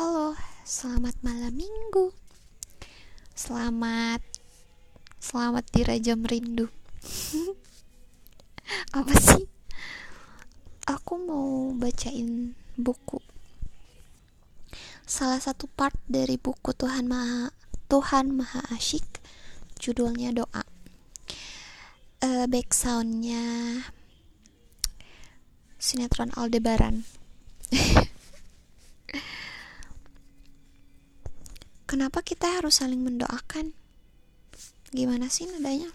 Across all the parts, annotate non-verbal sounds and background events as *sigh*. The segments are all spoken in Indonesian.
Halo, selamat malam minggu. Selamat selamat dirajam rindu. *laughs* Apa sih? Aku mau bacain buku. Salah satu part dari buku Tuhan Maha Tuhan Maha Asyik judulnya doa. Uh, back soundnya sinetron Aldebaran. *laughs* Kenapa kita harus saling mendoakan? Gimana sih nadanya?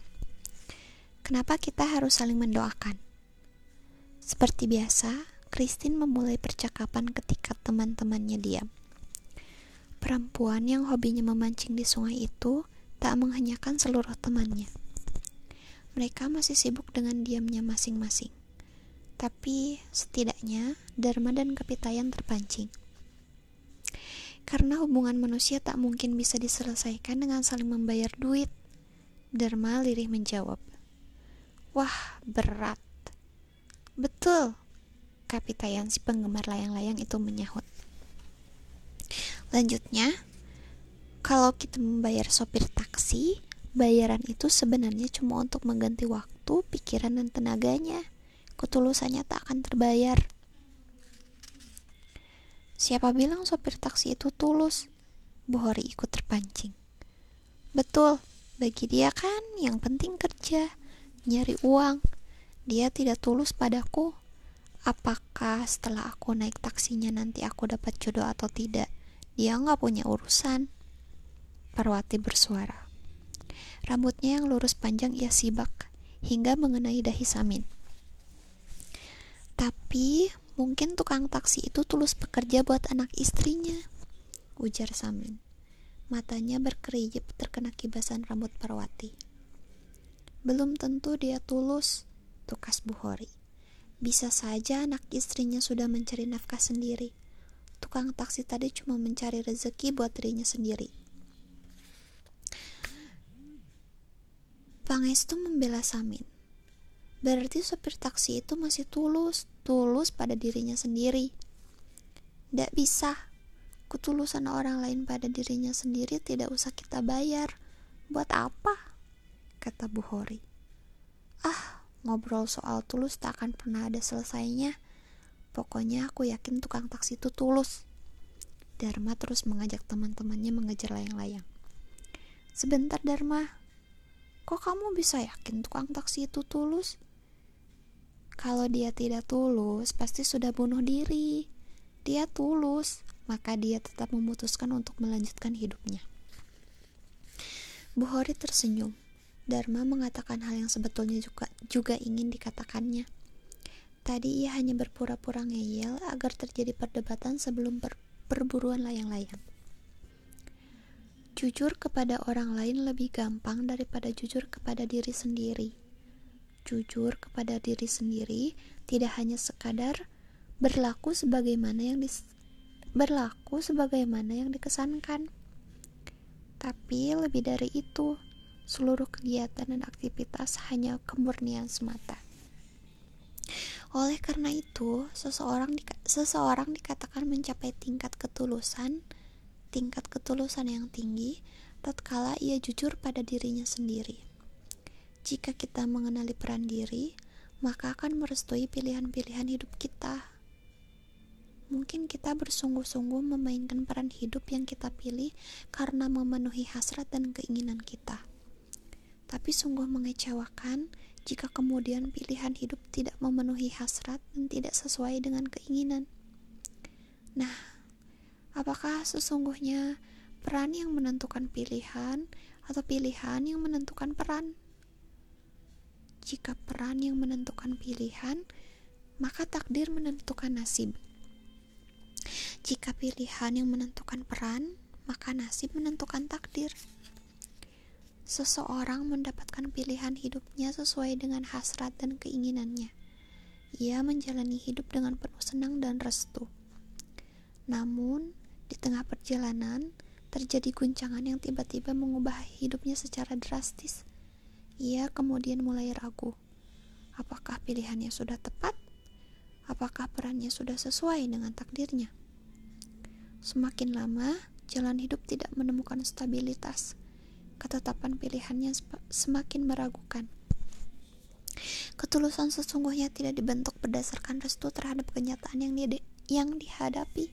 Kenapa kita harus saling mendoakan? Seperti biasa, Christine memulai percakapan ketika teman-temannya diam. Perempuan yang hobinya memancing di sungai itu tak menghenyakan seluruh temannya. Mereka masih sibuk dengan diamnya masing-masing. Tapi setidaknya Dharma dan Kapitayan terpancing karena hubungan manusia tak mungkin bisa diselesaikan dengan saling membayar duit. Dharma lirih menjawab. Wah, berat. Betul, Kapitayan si penggemar layang-layang itu menyahut. Lanjutnya, kalau kita membayar sopir taksi, bayaran itu sebenarnya cuma untuk mengganti waktu, pikiran, dan tenaganya. Ketulusannya tak akan terbayar. Siapa bilang sopir taksi itu tulus? Bu Hori ikut terpancing. Betul, bagi dia kan yang penting kerja, nyari uang. Dia tidak tulus padaku. Apakah setelah aku naik taksinya nanti aku dapat jodoh atau tidak? Dia nggak punya urusan. Parwati bersuara. Rambutnya yang lurus panjang ia sibak hingga mengenai dahi Samin. Tapi Mungkin tukang taksi itu tulus bekerja buat anak istrinya, ujar Samin. Matanya berkerijip terkena kibasan rambut Parwati. Belum tentu dia tulus, tukas Buhori. Bisa saja anak istrinya sudah mencari nafkah sendiri. Tukang taksi tadi cuma mencari rezeki buat dirinya sendiri. Pangestu membela Samin. Berarti sopir taksi itu masih tulus, tulus pada dirinya sendiri. Tidak bisa, ketulusan orang lain pada dirinya sendiri tidak usah kita bayar. Buat apa? Kata Bu Hori. Ah, ngobrol soal tulus tak akan pernah ada selesainya. Pokoknya aku yakin tukang taksi itu tulus. Dharma terus mengajak teman-temannya mengejar layang-layang. Sebentar Dharma, kok kamu bisa yakin tukang taksi itu tulus? Kalau dia tidak tulus, pasti sudah bunuh diri. Dia tulus, maka dia tetap memutuskan untuk melanjutkan hidupnya. Bu Hori tersenyum. Dharma mengatakan hal yang sebetulnya juga, juga ingin dikatakannya. Tadi ia hanya berpura-pura ngeyel agar terjadi perdebatan sebelum per perburuan layang-layang. Jujur kepada orang lain lebih gampang daripada jujur kepada diri sendiri jujur kepada diri sendiri tidak hanya sekadar berlaku sebagaimana yang dis berlaku sebagaimana yang dikesankan. Tapi lebih dari itu seluruh kegiatan dan aktivitas hanya kemurnian semata. Oleh karena itu seseorang di, seseorang dikatakan mencapai tingkat ketulusan tingkat ketulusan yang tinggi tatkala ia jujur pada dirinya sendiri jika kita mengenali peran diri, maka akan merestui pilihan-pilihan hidup kita. Mungkin kita bersungguh-sungguh memainkan peran hidup yang kita pilih karena memenuhi hasrat dan keinginan kita. Tapi sungguh mengecewakan jika kemudian pilihan hidup tidak memenuhi hasrat dan tidak sesuai dengan keinginan. Nah, apakah sesungguhnya peran yang menentukan pilihan atau pilihan yang menentukan peran? Jika peran yang menentukan pilihan, maka takdir menentukan nasib. Jika pilihan yang menentukan peran, maka nasib menentukan takdir. Seseorang mendapatkan pilihan hidupnya sesuai dengan hasrat dan keinginannya. Ia menjalani hidup dengan penuh senang dan restu. Namun, di tengah perjalanan, terjadi guncangan yang tiba-tiba mengubah hidupnya secara drastis ia kemudian mulai ragu. Apakah pilihannya sudah tepat? Apakah perannya sudah sesuai dengan takdirnya? Semakin lama, jalan hidup tidak menemukan stabilitas. Ketetapan pilihannya semakin meragukan. Ketulusan sesungguhnya tidak dibentuk berdasarkan restu terhadap kenyataan yang, di yang dihadapi,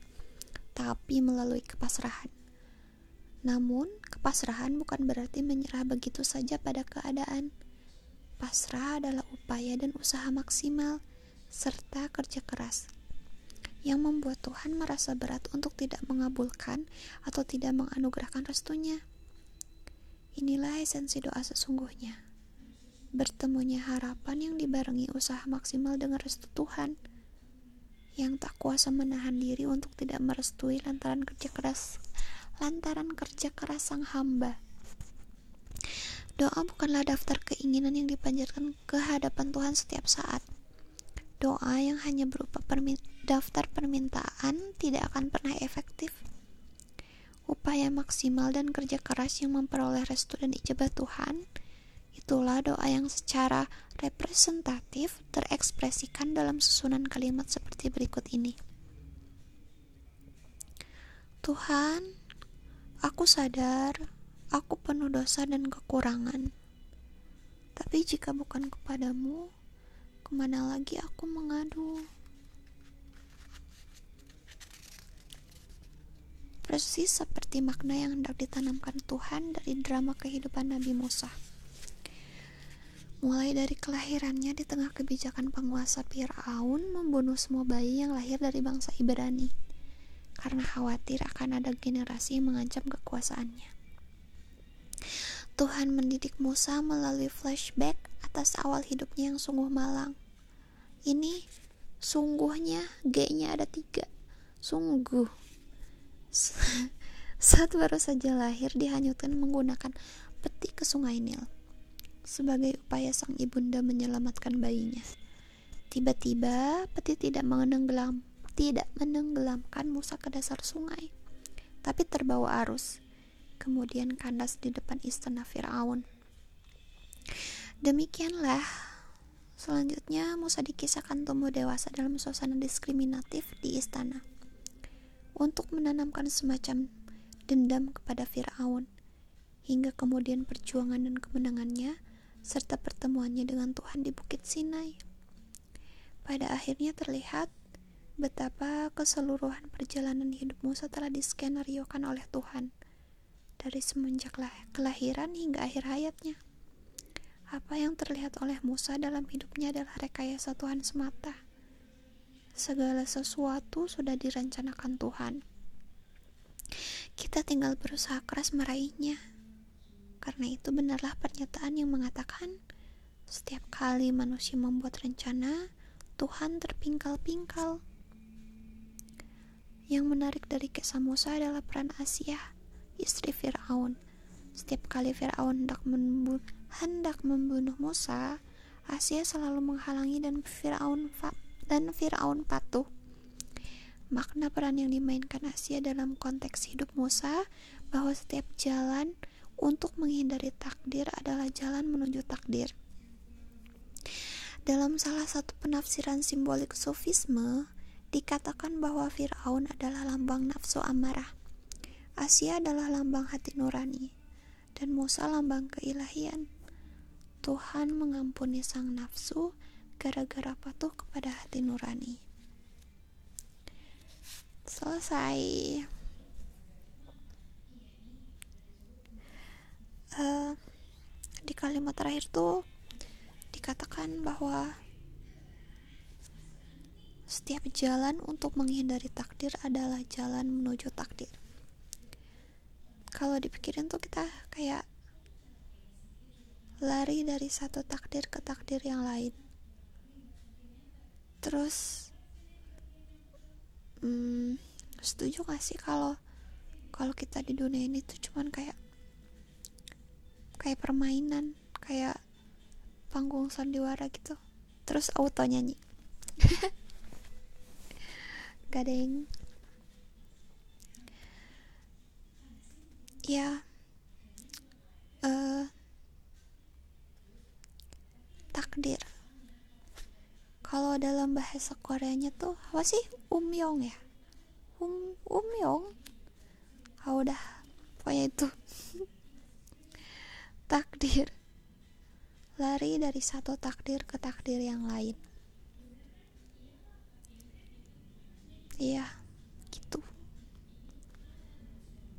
tapi melalui kepasrahan. Namun, kepasrahan bukan berarti menyerah begitu saja pada keadaan. Pasrah adalah upaya dan usaha maksimal serta kerja keras yang membuat Tuhan merasa berat untuk tidak mengabulkan atau tidak menganugerahkan restunya. Inilah esensi doa sesungguhnya. Bertemunya harapan yang dibarengi usaha maksimal dengan restu Tuhan yang tak kuasa menahan diri untuk tidak merestui lantaran kerja keras lantaran kerja keras sang hamba. Doa bukanlah daftar keinginan yang dipanjatkan ke hadapan Tuhan setiap saat. Doa yang hanya berupa daftar permintaan tidak akan pernah efektif. Upaya maksimal dan kerja keras yang memperoleh restu dan ijabah Tuhan, itulah doa yang secara representatif terekspresikan dalam susunan kalimat seperti berikut ini. Tuhan, aku sadar aku penuh dosa dan kekurangan. Tapi jika bukan kepadamu, ke mana lagi aku mengadu? Persis seperti makna yang hendak ditanamkan Tuhan dari drama kehidupan Nabi Musa. Mulai dari kelahirannya di tengah kebijakan penguasa Fir'aun membunuh semua bayi yang lahir dari bangsa Ibrani karena khawatir akan ada generasi yang mengancam kekuasaannya. Tuhan mendidik Musa melalui flashback atas awal hidupnya yang sungguh malang. Ini sungguhnya G-nya ada tiga. Sungguh. *laughs* Saat baru saja lahir dihanyutkan menggunakan peti ke sungai Nil sebagai upaya sang ibunda menyelamatkan bayinya. Tiba-tiba peti tidak menenggelam tidak menenggelamkan Musa ke dasar sungai tapi terbawa arus kemudian kandas di depan istana Firaun demikianlah Selanjutnya, Musa dikisahkan tumbuh dewasa dalam suasana diskriminatif di istana untuk menanamkan semacam dendam kepada Firaun hingga kemudian perjuangan dan kemenangannya serta pertemuannya dengan Tuhan di Bukit Sinai. Pada akhirnya terlihat betapa keseluruhan perjalanan hidup Musa telah diskenariokan oleh Tuhan dari semenjak kelahiran hingga akhir hayatnya. Apa yang terlihat oleh Musa dalam hidupnya adalah rekayasa Tuhan semata. Segala sesuatu sudah direncanakan Tuhan. Kita tinggal berusaha keras meraihnya. Karena itu benarlah pernyataan yang mengatakan setiap kali manusia membuat rencana, Tuhan terpingkal-pingkal. Yang menarik dari kisah Musa adalah peran Asia, istri Firaun. Setiap kali Firaun hendak membunuh hendak membunuh Musa, Asia selalu menghalangi dan Firaun dan Firaun patuh. Makna peran yang dimainkan Asia dalam konteks hidup Musa bahwa setiap jalan untuk menghindari takdir adalah jalan menuju takdir. Dalam salah satu penafsiran simbolik sofisme, dikatakan bahwa Firaun adalah lambang nafsu amarah. Asia adalah lambang hati nurani dan Musa lambang keilahian. Tuhan mengampuni sang nafsu gara-gara patuh kepada hati nurani. Selesai. Uh, di kalimat terakhir tuh dikatakan bahwa setiap jalan untuk menghindari takdir adalah jalan menuju takdir. Kalau dipikirin tuh kita kayak lari dari satu takdir ke takdir yang lain. Terus hmm, setuju gak sih kalau kalau kita di dunia ini tuh cuman kayak kayak permainan kayak panggung sandiwara gitu? Terus auto nyanyi *laughs* gading ya uh, takdir. Kalau dalam bahasa Koreanya tuh apa sih? Umyong ya? Um umyong? Pokoknya itu. *laughs* Takdir. Lari dari satu takdir ke takdir yang lain iya gitu.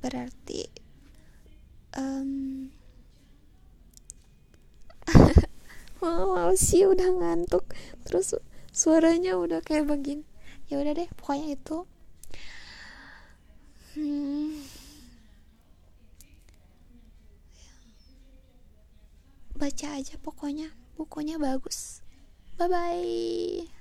Berarti um, *laughs* mau sih udah ngantuk. Terus suaranya udah kayak begini. Ya udah deh pokoknya itu. Hmm, baca aja pokoknya. Bukunya bagus. Bye bye